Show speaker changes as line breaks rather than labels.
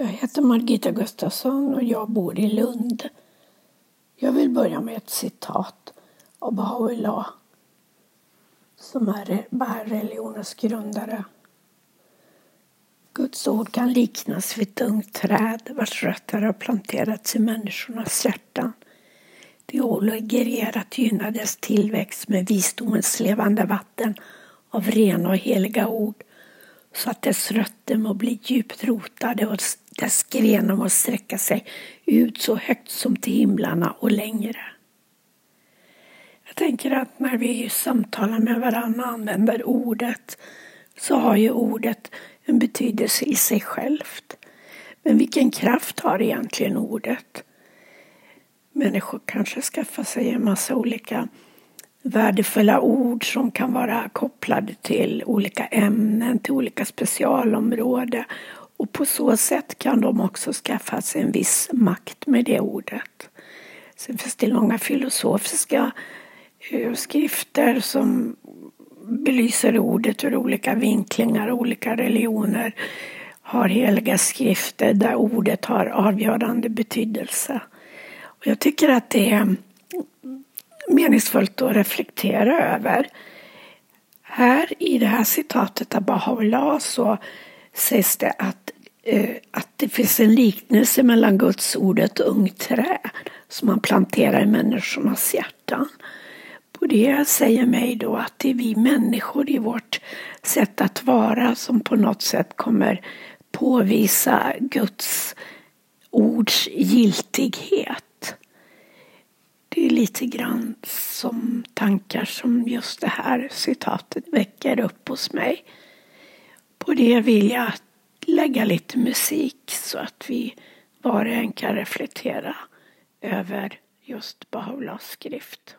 Jag heter Margita Gustafsson och jag bor i Lund. Jag vill börja med ett citat av Baha'u'llah som är Bahá'í-religionens grundare. Guds ord kan liknas vid ett ungt träd vars rötter har planterats i människornas hjärtan. Det åligger er att gynna dess tillväxt med visdomens levande vatten av rena och heliga ord så att dess rötter må bli djupt rotade och dess grenar må sträcka sig ut så högt som till himlarna och längre. Jag tänker att när vi samtalar med varandra och använder ordet så har ju ordet en betydelse i sig självt. Men vilken kraft har egentligen ordet? Människor kanske skaffar sig en massa olika värdefulla ord som kan vara kopplade till olika ämnen, till olika specialområden. Och på så sätt kan de också skaffa sig en viss makt med det ordet. Sen finns det långa filosofiska eh, skrifter som belyser ordet ur olika vinklingar, olika religioner har heliga skrifter där ordet har avgörande betydelse. Och jag tycker att det är meningsfullt att reflektera över. Här i det här citatet av Baha'u'llah så sägs det att, eh, att det finns en liknelse mellan Guds ord och ett ungt trä, som man planterar i människornas hjärtan. Och det säger mig då att det är vi människor i vårt sätt att vara som på något sätt kommer påvisa Guds ords giltighet. Det är lite grann som tankar som just det här citatet väcker upp hos mig. Och det vill jag lägga lite musik så att vi var och en kan reflektera över just Baha'u'llahs skrift.